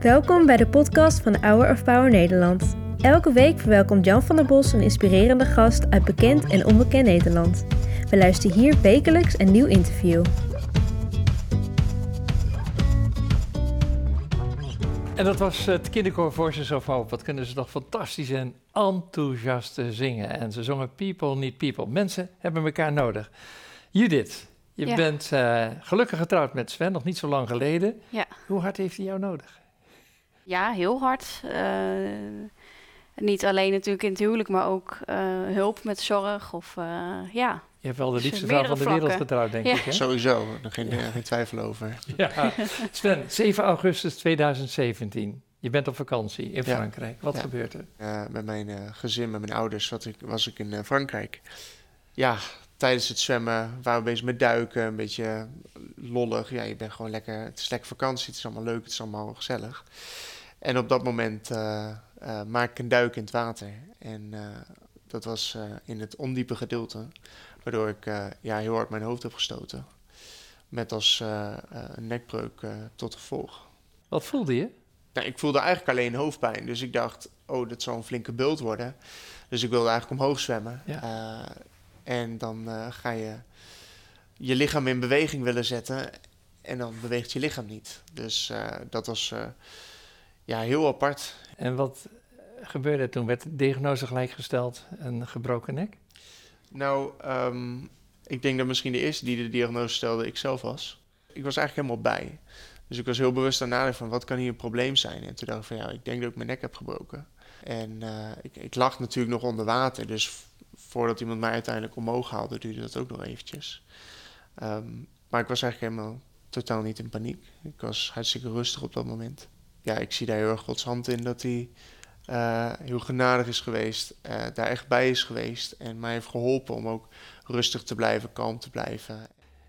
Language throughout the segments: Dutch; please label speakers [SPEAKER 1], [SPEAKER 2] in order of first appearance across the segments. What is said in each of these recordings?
[SPEAKER 1] Welkom bij de podcast van Hour of Power Nederland. Elke week verwelkomt Jan van der Bos een inspirerende gast uit bekend en onbekend Nederland. We luisteren hier wekelijks een nieuw interview.
[SPEAKER 2] En dat was het kinderkoor Voices of Hope. Wat kunnen ze toch fantastisch en enthousiast zingen. En ze zongen People Need People. Mensen hebben elkaar nodig. Judith, je
[SPEAKER 3] Ja.
[SPEAKER 2] bent eh, gelukkig getrouwd met Sven, nog niet zo lang geleden.
[SPEAKER 3] Ja.
[SPEAKER 2] Hoe hard heeft hij jou nodig?
[SPEAKER 3] Ja, heel hard. Eh, niet alleen natuurlijk in het huwelijk, maar ook eh, hulp met zorg. Of eh, ja,
[SPEAKER 2] Je hebt wel de
[SPEAKER 3] Dus
[SPEAKER 2] liefste vrouw van de wereld getrouwd, denk
[SPEAKER 3] Ja.
[SPEAKER 2] ik. Hè?
[SPEAKER 4] Sowieso, er geen, geen twijfel over.
[SPEAKER 2] Ja. Sven, 7 augustus 2017. Je bent op vakantie in
[SPEAKER 4] Ja.
[SPEAKER 2] Frankrijk. Wat
[SPEAKER 4] Ja.
[SPEAKER 2] gebeurt er?
[SPEAKER 4] Eh, met mijn eh, gezin, met mijn ouders, zat ik, was ik in eh, Frankrijk. Ja, tijdens het zwemmen waren we bezig met duiken, een beetje lollig. Ja, je bent gewoon lekker, het is lekker vakantie, het is allemaal leuk, het is allemaal gezellig. En op dat moment eh, eh, maak ik een duik in het water. En eh, dat was in het ondiepe gedeelte, waardoor ik ja, heel hard mijn hoofd heb gestoten. Met als een nekbreuk tot gevolg.
[SPEAKER 2] Wat voelde je?
[SPEAKER 4] Nou, ik voelde eigenlijk alleen hoofdpijn. Dus ik dacht, oh, dat zal een flinke bult worden. Dus ik wilde eigenlijk omhoog zwemmen.
[SPEAKER 2] Ja.
[SPEAKER 4] En dan eh, ga je je lichaam in beweging willen zetten. En dan beweegt je lichaam niet. Dus eh, dat was eh, ja, heel apart.
[SPEAKER 2] En wat gebeurde er toen? Werd de diagnose gelijkgesteld? Een gebroken nek?
[SPEAKER 4] Nou, ehm, ik denk dat misschien de eerste die de diagnose stelde ik zelf was. Ik was eigenlijk helemaal bij. Dus ik was heel bewust aan het nadenken van wat kan hier een probleem zijn. En toen dacht ik van ja, ik denk dat ik mijn nek heb gebroken. En ik, ik lag natuurlijk nog onder water. Dus voordat iemand mij uiteindelijk omhoog haalde, duurde dat ook nog eventjes. Ehm, maar ik was eigenlijk helemaal totaal niet in paniek. Ik was hartstikke rustig op dat moment. Ja, ik zie daar heel erg Gods hand in dat hij eh, heel genadig is geweest, eh, daar echt bij is geweest en mij heeft geholpen om ook rustig te blijven, kalm te blijven.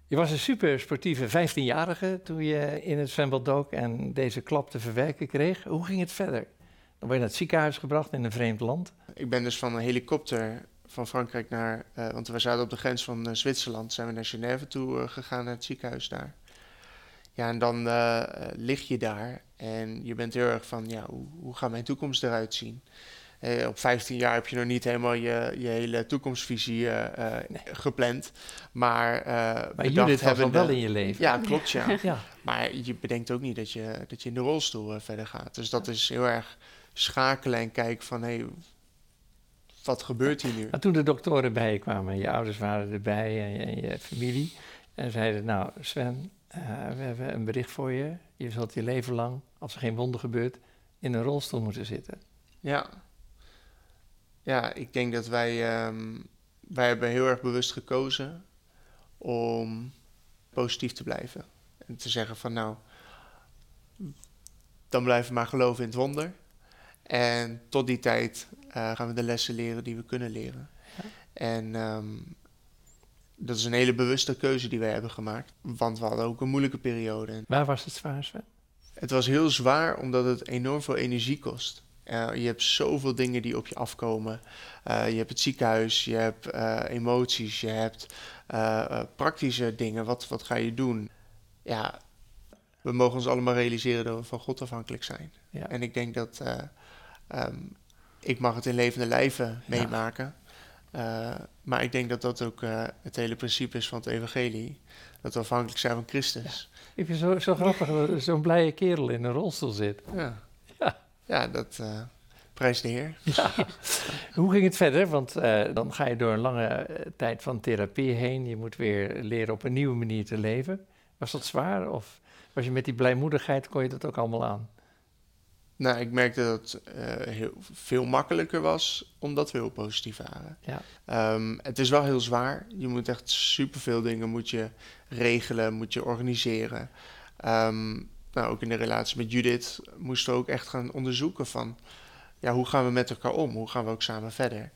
[SPEAKER 2] Je was een super sportieve 15-jarige toen je in het zwembad dook en deze klap te verwerken kreeg. Hoe ging het verder? Dan word je naar het ziekenhuis gebracht in een vreemd land.
[SPEAKER 4] Ik ben dus van een helikopter van Frankrijk naar, eh, want we zaten op de grens van eh, Zwitserland, zijn we naar Genève toe eh, gegaan, naar het ziekenhuis daar. Ja, en dan lig je daar en je bent heel erg van, ja, hoe, hoe gaat mijn toekomst eruit zien? Eh, op 15 jaar heb je nog niet helemaal je, je hele toekomstvisie gepland, maar,
[SPEAKER 2] Maar Judith al
[SPEAKER 4] hebbende-
[SPEAKER 2] wel in je leven.
[SPEAKER 4] Ja, klopt, ja.
[SPEAKER 2] Ja.
[SPEAKER 4] Maar je bedenkt ook niet dat je, dat je in de rolstoel verder gaat. Dus dat is heel erg schakelen en kijken van... hé, wat gebeurt hier nu?
[SPEAKER 2] Maar toen de doktoren bij je kwamen, je ouders waren erbij en je, en je familie. En zeiden, nou Sven, eh, we hebben een bericht voor je. Je zult je leven lang, als er geen wonder gebeurt, in een rolstoel moeten zitten.
[SPEAKER 4] Ja. Ja, ik denk dat wij... ehm, wij hebben heel erg bewust gekozen om positief te blijven. En te zeggen van nou... Dan blijven we maar geloven in het wonder. En tot die tijd eh, gaan we de lessen leren die we kunnen leren.
[SPEAKER 2] Ja.
[SPEAKER 4] En ehm, dat is een hele bewuste keuze die wij hebben gemaakt. Want we hadden ook een moeilijke periode.
[SPEAKER 2] Waar was het zwaar, Sven?
[SPEAKER 4] het was heel zwaar omdat het enorm veel energie kost. Eh, je hebt zoveel dingen die op je afkomen. Eh, je hebt het ziekenhuis, je hebt emoties, je hebt praktische dingen. Wat, wat ga je doen? Ja, we mogen ons allemaal realiseren dat we van God afhankelijk zijn.
[SPEAKER 2] Ja.
[SPEAKER 4] En ik denk dat eh, ehm, ik mag het in levende lijven meemaken. Eh, maar ik denk dat dat ook eh, het hele principe is van het evangelie. Dat we afhankelijk zijn van Christus.
[SPEAKER 2] Ik vind het zo, zo grappig dat zo'n blije kerel in een rolstoel zit.
[SPEAKER 4] Ja,
[SPEAKER 2] Ja.
[SPEAKER 4] ja dat eh prijs de Heer.
[SPEAKER 2] Ja. Hoe ging het verder? Want dan ga je door een lange tijd van therapie heen. Je moet weer leren op een nieuwe manier te leven. Was dat zwaar? Of was je met die blijmoedigheid, kon je dat ook allemaal aan?
[SPEAKER 4] Nou, ik merkte dat het eh, heel, veel makkelijker was, omdat we heel positief waren.
[SPEAKER 2] Ja.
[SPEAKER 4] Ehm, het is wel heel zwaar. Je moet echt superveel dingen moet je regelen, moet je organiseren. Ehm, nou, ook in de relatie met Judith moesten we ook echt gaan onderzoeken van... Ja, hoe gaan we met elkaar om? Hoe gaan we ook samen verder?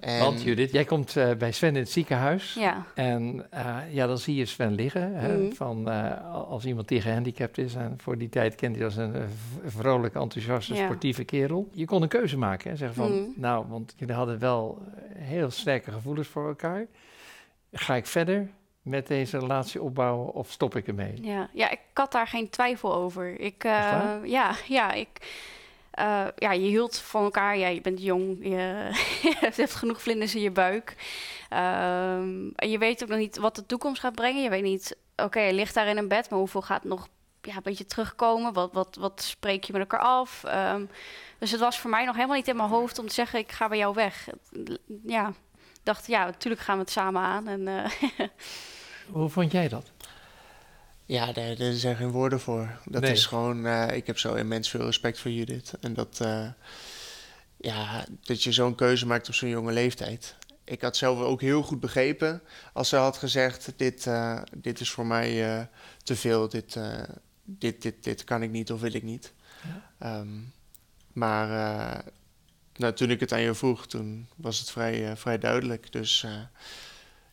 [SPEAKER 4] En-
[SPEAKER 2] Want Judith, jij komt eh, bij Sven in het ziekenhuis.
[SPEAKER 3] Ja,
[SPEAKER 2] En eh, ja, dan zie je Sven liggen. Hè,
[SPEAKER 3] Mhm.
[SPEAKER 2] van, eh, als iemand die gehandicapt is. En voor die tijd kende hij als een v- vrolijke, enthousiaste,
[SPEAKER 3] Ja.
[SPEAKER 2] sportieve kerel. Je kon een keuze maken. Hè, zeggen van,
[SPEAKER 3] Mhm.
[SPEAKER 2] nou, want jullie hadden wel heel sterke gevoelens voor elkaar. Ga ik verder met deze relatie opbouwen of stop ik ermee?
[SPEAKER 3] Ja, ja ik had daar geen twijfel over. Ik,
[SPEAKER 2] Echt
[SPEAKER 3] eh,
[SPEAKER 2] waar?
[SPEAKER 3] ja, ja, ik, eh, ja, je hield van elkaar. Ja, je bent jong, je, je hebt genoeg vlinders in je buik. Ehm, en je weet ook nog niet wat de toekomst gaat brengen. Je weet niet, oké, je ligt daar in een bed, maar hoeveel gaat nog ja, een beetje terugkomen? Wat, wat, wat spreek je met elkaar af? Ehm, dus het was voor mij nog helemaal niet in mijn hoofd om te zeggen, ik ga bij jou weg. Ja, dacht, ja, natuurlijk gaan we het samen aan. En, eh,
[SPEAKER 2] Hoe vond jij dat?
[SPEAKER 4] Ja, daar, daar zijn geen woorden voor. Dat
[SPEAKER 2] Nee.
[SPEAKER 4] is gewoon, eh, ik heb zo immens veel respect voor Judith. En dat, eh, ja, dat je zo'n keuze maakt op zo'n jonge leeftijd. Ik had zelf ook heel goed begrepen als ze had gezegd: Dit, eh, dit is voor mij te veel, dit, dit, dit, dit kan ik niet of wil ik niet. Ehm, maar nou, toen ik het aan je vroeg, toen was het vrij, vrij duidelijk. Dus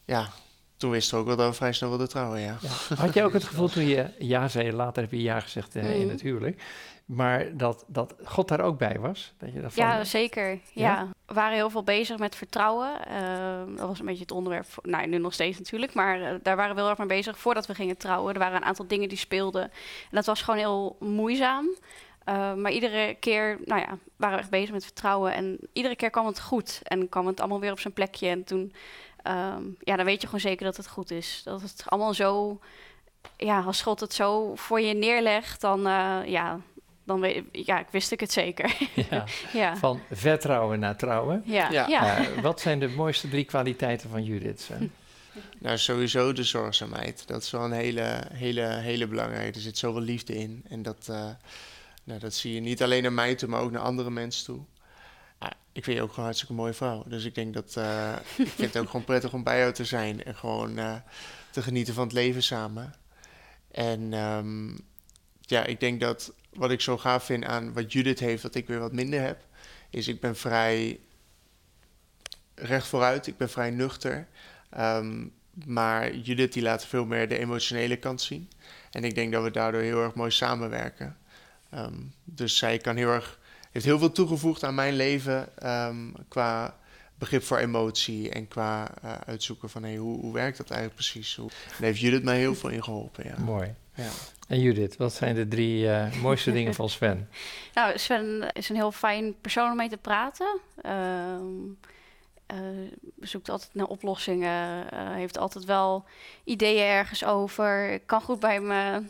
[SPEAKER 4] ja, toen wisten we ook wel dat we vrij snel wilden trouwen, ja.
[SPEAKER 2] Ja. Had jij ook het gevoel toen je ja zei, later heb je ja gezegd eh, in het huwelijk, maar dat, dat God daar ook bij was? Dat je daarvan,
[SPEAKER 3] Ja, zeker. Ja.
[SPEAKER 2] Ja?
[SPEAKER 3] We waren heel veel bezig met vertrouwen. Ehm, dat was een beetje het onderwerp. Voor, nou, nu nog steeds natuurlijk. Maar eh, daar waren we heel erg mee bezig voordat we gingen trouwen. Er waren een aantal dingen die speelden. En dat was gewoon heel moeizaam. Eh, maar iedere keer nou ja, waren we echt bezig met vertrouwen. En iedere keer kwam het goed. En kwam het allemaal weer op zijn plekje. En toen, ehm, ja, dan weet je gewoon zeker dat het goed is. Dat het allemaal zo, ja, als God het zo voor je neerlegt, dan, eh, ja, dan weet ja, ik wist ik het zeker.
[SPEAKER 2] ja,
[SPEAKER 3] ja.
[SPEAKER 2] van vertrouwen naar trouwen.
[SPEAKER 3] Ja,
[SPEAKER 4] Ja.
[SPEAKER 3] ja.
[SPEAKER 2] Eh, wat zijn de mooiste drie kwaliteiten van Judith? Sven?
[SPEAKER 4] Nou, sowieso de zorgzaamheid. Dat is wel een hele, hele, hele belangrijke. Er zit zoveel liefde in. En dat, eh, nou, dat zie je niet alleen naar mij toe, maar ook naar andere mensen toe. Ja, ik vind je ook gewoon hartstikke mooie vrouw. Dus ik denk dat... eh, ik vind het ook gewoon prettig om bij jou te zijn. En gewoon eh, te genieten van het leven samen. En ehm, ja, ik denk dat wat ik zo gaaf vind aan wat Judith heeft, dat ik weer wat minder heb, is ik ben vrij recht vooruit. Ik ben vrij nuchter. Ehm, maar Judith die laat veel meer de emotionele kant zien. En ik denk dat we daardoor heel erg mooi samenwerken. Ehm, dus zij kan heel erg, heeft heel veel toegevoegd aan mijn leven ehm, qua begrip voor emotie en qua eh, uitzoeken van hey, hoe, hoe werkt dat eigenlijk precies. Hoe, daar heeft Judith mij heel veel in geholpen. Ja.
[SPEAKER 2] Mooi.
[SPEAKER 4] Ja.
[SPEAKER 2] En Judith, wat zijn de drie eh, mooiste dingen van Sven?
[SPEAKER 3] Nou, Sven is een heel fijn persoon om mee te praten. Ehm eh, zoekt altijd naar oplossingen. eh, heeft altijd wel ideeën ergens over. Kan goed bij me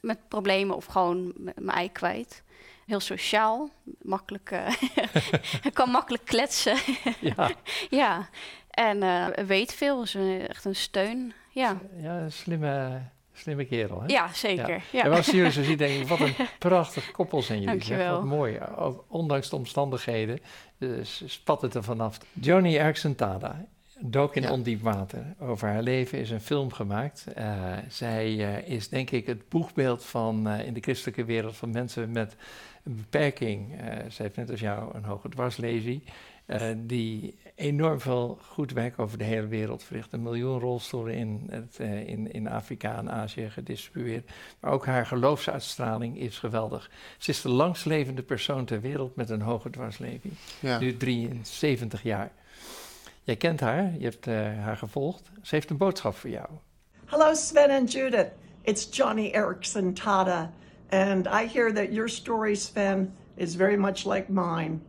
[SPEAKER 3] met problemen of gewoon mijn ei kwijt. Heel sociaal. Makkelijk, eh, kan makkelijk kletsen.
[SPEAKER 2] ja,
[SPEAKER 3] ja. En eh, weet veel. Is een, echt een steun. Ja,
[SPEAKER 2] ja slimme, slimme kerel. Hè?
[SPEAKER 3] ja zeker. Ja.
[SPEAKER 2] En als jullie zo ziet, denk ik, wat een prachtig koppel zijn jullie.
[SPEAKER 3] Dankjewel.
[SPEAKER 2] Wat mooi. Ondanks de omstandigheden dus spat het er vanaf. Johnny Erickson Tada dook in
[SPEAKER 4] Ja.
[SPEAKER 2] ondiep water. Over haar leven is een film gemaakt. Eh, zij eh, is denk ik het boegbeeld van eh, in de christelijke wereld van mensen met een beperking. Zij heeft net als jou een hoge dwarslesie. die enorm veel goed werk over de hele wereld verricht. Een miljoen rolstoelen in, het, in, in Afrika en Azië gedistribueerd. Maar ook haar geloofsuitstraling is geweldig. Ze is de langstlevende persoon ter wereld met een hoge dwarsleving.
[SPEAKER 4] Ja.
[SPEAKER 2] Nu 73 jaar. Jij kent haar, je hebt eh, haar gevolgd. Ze heeft een boodschap voor jou.
[SPEAKER 5] Hello, Sven and Judith. It's Johnny Erickson Tada. And I hear that your story, Sven, is very much like mine.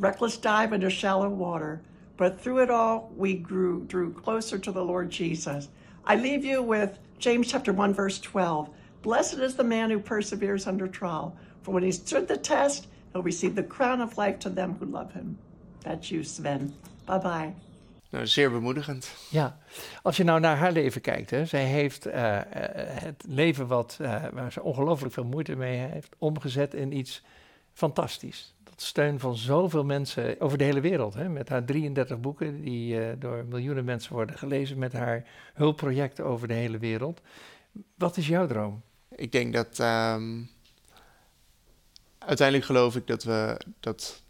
[SPEAKER 5] Reckless dive into shallow water. But through it all, we grew, drew closer to the Lord Jesus. I leave you with James chapter 1, verse 12. Blessed is the man who perseveres under trial, for when he stood the test, he'll receive the crown of life to them who love him. That's you, Sven. Bye bye.
[SPEAKER 4] Nou, zeer bemoedigend.
[SPEAKER 2] Ja, als je nou naar haar leven kijkt, hè, zij heeft eh, eh, het leven wat, eh, waar ze ongelooflijk veel moeite mee heeft, omgezet in iets fantastisch. Dat steun van zoveel mensen over de hele wereld. Hè, met haar 33 boeken die door miljoenen mensen worden gelezen, met haar hulpprojecten over de hele wereld. Wat is jouw droom?
[SPEAKER 4] Ik denk dat ehm, uiteindelijk geloof ik dat we dat,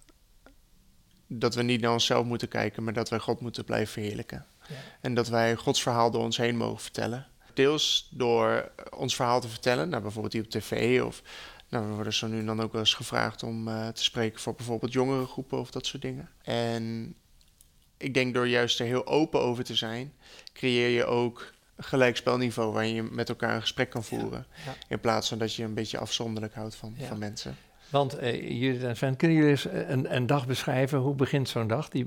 [SPEAKER 4] dat we niet naar onszelf moeten kijken, maar dat wij God moeten blijven verheerlijken.
[SPEAKER 2] Ja.
[SPEAKER 4] En dat wij Gods verhaal door ons heen mogen vertellen. Deels door ons verhaal te vertellen, nou, bijvoorbeeld hier op tv of nou, we worden zo nu en dan ook wel eens gevraagd om eh, te spreken voor bijvoorbeeld jongere groepen of dat soort dingen. En ik denk door juist er heel open over te zijn, creëer je ook gelijk spelniveau waarin je met elkaar een gesprek kan voeren.
[SPEAKER 2] ja.
[SPEAKER 4] In plaats van dat je een beetje afzonderlijk houdt van,
[SPEAKER 2] Ja.
[SPEAKER 4] van mensen.
[SPEAKER 2] Want uh, Judith en Sven, kunnen jullie eens een, een, dag beschrijven? Hoe begint zo'n dag? Die,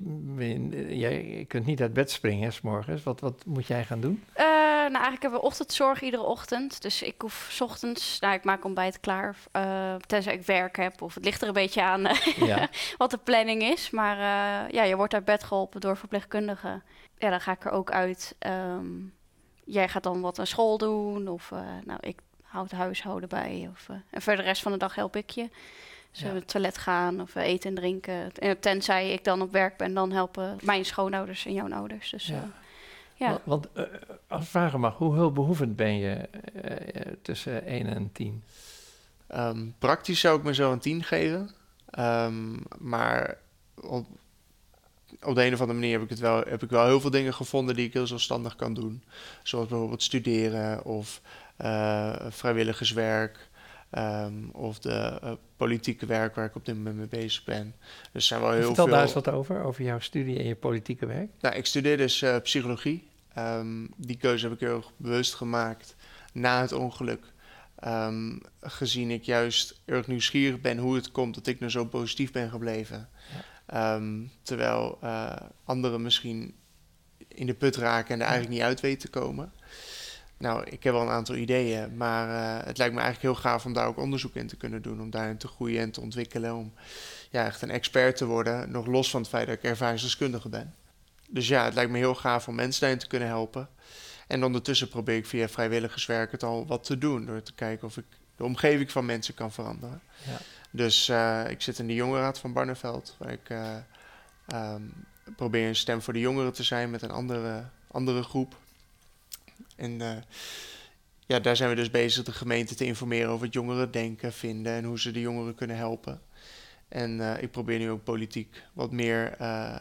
[SPEAKER 2] jij kunt niet uit bed springen, s morgens. Wat, wat moet jij gaan doen?
[SPEAKER 3] Uh, nou, eigenlijk hebben we ochtendzorg iedere ochtend. Dus ik hoef s ochtends, nou, ik maak ontbijt klaar. Uh, tenzij ik werk heb. Of het ligt er een beetje aan ja. wat de planning is. Maar ja, je wordt uit bed geholpen door verpleegkundigen. Ja, dan ga ik er ook uit. Um, jij gaat dan wat aan school doen. Of nou, ik houd huishouden bij. Of, uh, en voor de rest van de dag help ik je. Dus ja. het toilet gaan of eten en drinken. En tenzij ik dan op werk ben, dan helpen mijn schoonouders en jouw ouders. Dus, ja.
[SPEAKER 2] ja. Want, want uh, als ik vragen mag, hoe hulpbehoevend ben je uh, tussen 1 en 10?
[SPEAKER 4] Um, praktisch zou ik mezelf een 10 geven. Um, maar op, op de een of andere manier heb ik, het wel, heb ik wel heel veel dingen gevonden die ik heel zelfstandig kan doen. Zoals bijvoorbeeld studeren of vrijwilligerswerk. Um, of de uh, politieke werk waar ik op dit moment mee bezig ben. Dus zijn wel heel
[SPEAKER 2] Vertel
[SPEAKER 4] veel.
[SPEAKER 2] daar eens wat over, over jouw studie en je politieke werk.
[SPEAKER 4] Nou, ik studeer dus uh, psychologie. Um, die keuze heb ik heel bewust gemaakt na het ongeluk. Um, gezien ik juist erg nieuwsgierig ben hoe het komt dat ik nou zo positief ben gebleven. Ja. Um, terwijl uh, anderen misschien in de put raken en er eigenlijk niet uit weten te komen. Nou, ik heb wel een aantal ideeën, maar uh, het lijkt me eigenlijk heel gaaf om daar ook onderzoek in te kunnen doen. Om daarin te groeien en te ontwikkelen. Om ja, echt een expert te worden, nog los van het feit dat ik ervaringsdeskundige ben. Dus ja, het lijkt me heel gaaf om mensen daarin te kunnen helpen. En ondertussen probeer ik via vrijwilligerswerk het al wat te doen. Door te kijken of ik de omgeving van mensen kan veranderen.
[SPEAKER 2] Ja.
[SPEAKER 4] Dus uh, ik zit in de jongerenraad van Barneveld. Waar ik uh, um, probeer een stem voor de jongeren te zijn met een andere, andere groep. En uh, ja, daar zijn we dus bezig de gemeente te informeren over wat jongeren denken, vinden en hoe ze de jongeren kunnen helpen. En uh, ik probeer nu ook politiek wat meer uh,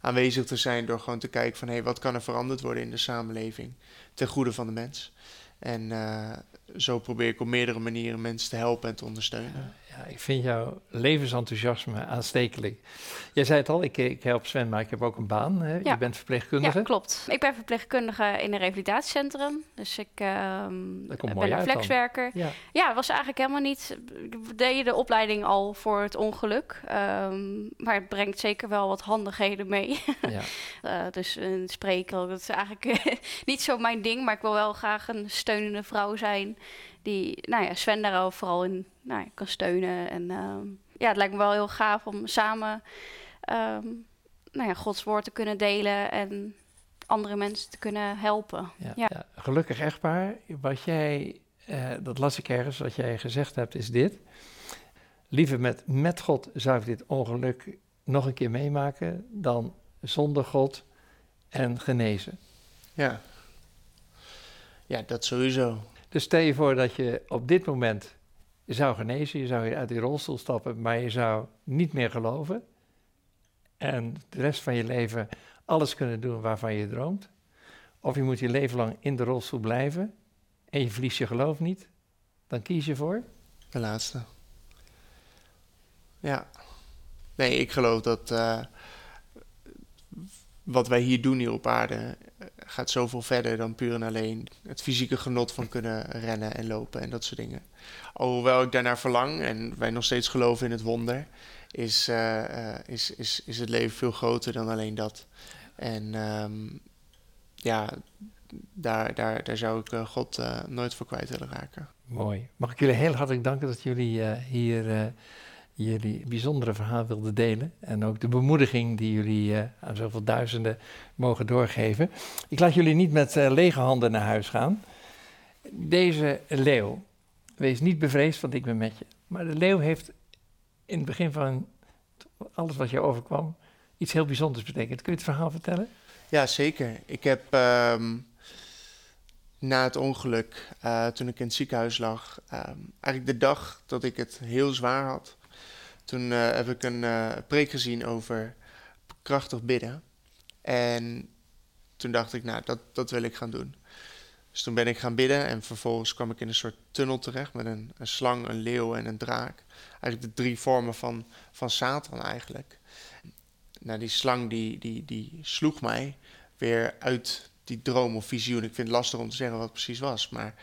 [SPEAKER 4] aanwezig te zijn door gewoon te kijken van hé, hey, wat kan er veranderd worden in de samenleving ten goede van de mens. En zo probeer ik op meerdere manieren mensen te helpen en te ondersteunen.
[SPEAKER 2] Ja, ik vind jouw levensenthousiasme aanstekelijk. Jij zei het al, ik, ik help Sven, maar ik heb ook een baan. Hè?
[SPEAKER 3] Ja.
[SPEAKER 2] Je bent verpleegkundige.
[SPEAKER 3] Ja, klopt. Ik ben verpleegkundige in een revalidatiecentrum. Dus ik uh, ben een flexwerker.
[SPEAKER 2] Ja.
[SPEAKER 3] was eigenlijk helemaal niet... We deden de opleiding al voor het ongeluk. Um, maar het brengt zeker wel wat handigheden mee.
[SPEAKER 2] Ja.
[SPEAKER 3] uh, dus een spreker, dat is eigenlijk niet zo mijn ding. Maar ik wil wel graag een steunende vrouw zijn... die, nou ja, Sven daar ook vooral in nou, kan steunen. En uh, ja, het lijkt me wel heel gaaf om samen... Um, nou ja, Gods woord te kunnen delen en andere mensen te kunnen helpen.
[SPEAKER 2] Ja,
[SPEAKER 3] ja.
[SPEAKER 2] ja. gelukkig echtpaar. Wat jij, uh, dat las ik ergens, wat jij gezegd hebt, is dit. Liever met, met God zou ik dit ongeluk nog een keer meemaken dan zonder God en genezen.
[SPEAKER 4] Ja. Ja, dat sowieso.
[SPEAKER 2] Dus stel je voor dat je op dit moment zou genezen, je zou uit die rolstoel stappen, maar je zou niet meer geloven en de rest van je leven alles kunnen doen waarvan je droomt. Of je moet je leven lang in de rolstoel blijven en je verliest je geloof niet. Dan kies je voor?
[SPEAKER 4] De laatste. Ja. Nee, ik geloof dat uh, wat wij hier doen hier op aarde gaat zoveel verder dan puur en alleen het fysieke genot van kunnen rennen en lopen en dat soort dingen. Alhoewel ik daarnaar verlang en wij nog steeds geloven in het wonder, is, uh, uh, is, is, is het leven veel groter dan alleen dat. En um, ja, daar, daar, daar zou ik uh, God nooit voor kwijt willen raken.
[SPEAKER 2] Mooi. Mag ik jullie heel hartelijk danken dat jullie hier jullie bijzondere verhaal wilden delen. En ook de bemoediging die jullie aan zoveel duizenden mogen doorgeven. Ik laat jullie niet met lege handen naar huis gaan. Deze leeuw, wees niet bevreesd, want ik ben met je. Maar de leeuw heeft in het begin van alles wat je overkwam, iets heel bijzonders betekent. Kun je het verhaal vertellen?
[SPEAKER 4] Ja, zeker. Ik heb um, na het ongeluk, uh, toen ik in het ziekenhuis lag, um, eigenlijk de dag dat ik het heel zwaar had, toen uh, heb ik een uh, preek gezien over krachtig bidden. En toen dacht ik, nou, dat, dat wil ik gaan doen. Dus toen ben ik gaan bidden en vervolgens kwam ik in een soort tunnel terecht met een, een slang, een leeuw en een draak. Eigenlijk de drie vormen van, van Satan eigenlijk. Nou, die slang die, die, die sloeg mij weer uit die droom of visioen. Ik vind het lastig om te zeggen wat het precies was. Maar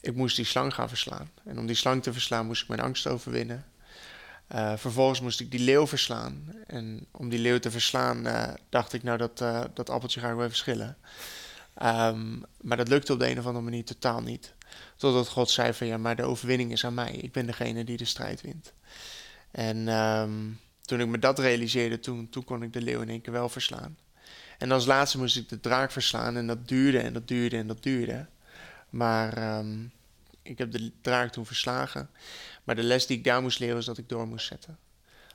[SPEAKER 4] ik moest die slang gaan verslaan. En om die slang te verslaan moest ik mijn angst overwinnen. Uh, vervolgens moest ik die leeuw verslaan. En om die leeuw te verslaan uh, dacht ik, nou dat, uh, dat appeltje ga ik wel even schillen. Um, maar dat lukte op de een of andere manier totaal niet. Totdat God zei van ja, maar de overwinning is aan mij. Ik ben degene die de strijd wint. En um, toen ik me dat realiseerde, toen, toen kon ik de leeuw in één keer wel verslaan. En als laatste moest ik de draak verslaan. En dat duurde en dat duurde en dat duurde. Maar um, ik heb de draak toen verslagen. Maar de les die ik daar moest leren is dat ik door moest zetten.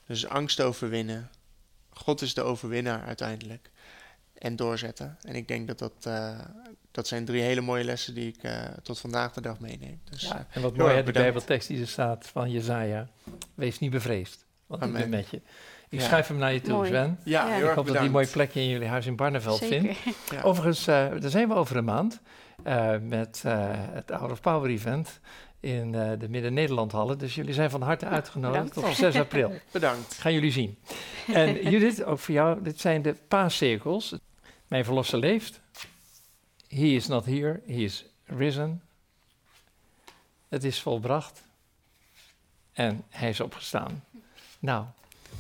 [SPEAKER 4] Dus angst overwinnen. God is de overwinnaar uiteindelijk. En doorzetten. En ik denk dat dat, uh, dat zijn drie hele mooie lessen die ik uh, tot vandaag de dag meeneem. Dus,
[SPEAKER 2] ja, en wat mooi, de Bijbeltekst die er staat van Jezaja. Wees niet bevreesd, want Amen. ik ben met je. Ik ja. schrijf hem naar je toe, mooi. Sven.
[SPEAKER 4] Ja, ja.
[SPEAKER 2] Ik hoop dat die mooie plekje in jullie huis in Barneveld vindt. Ja. Overigens, uh, daar zijn we over een maand uh, met uh, het Hour of Power event in de Midden-Nederland-hallen. Dus jullie zijn van harte uitgenodigd op 6 april.
[SPEAKER 4] Bedankt.
[SPEAKER 2] Gaan jullie zien. En Judith, ook voor jou, dit zijn de paascirkels. Mijn verlosser leeft. He is not here, he is risen. Het is volbracht. En hij is opgestaan. Nou,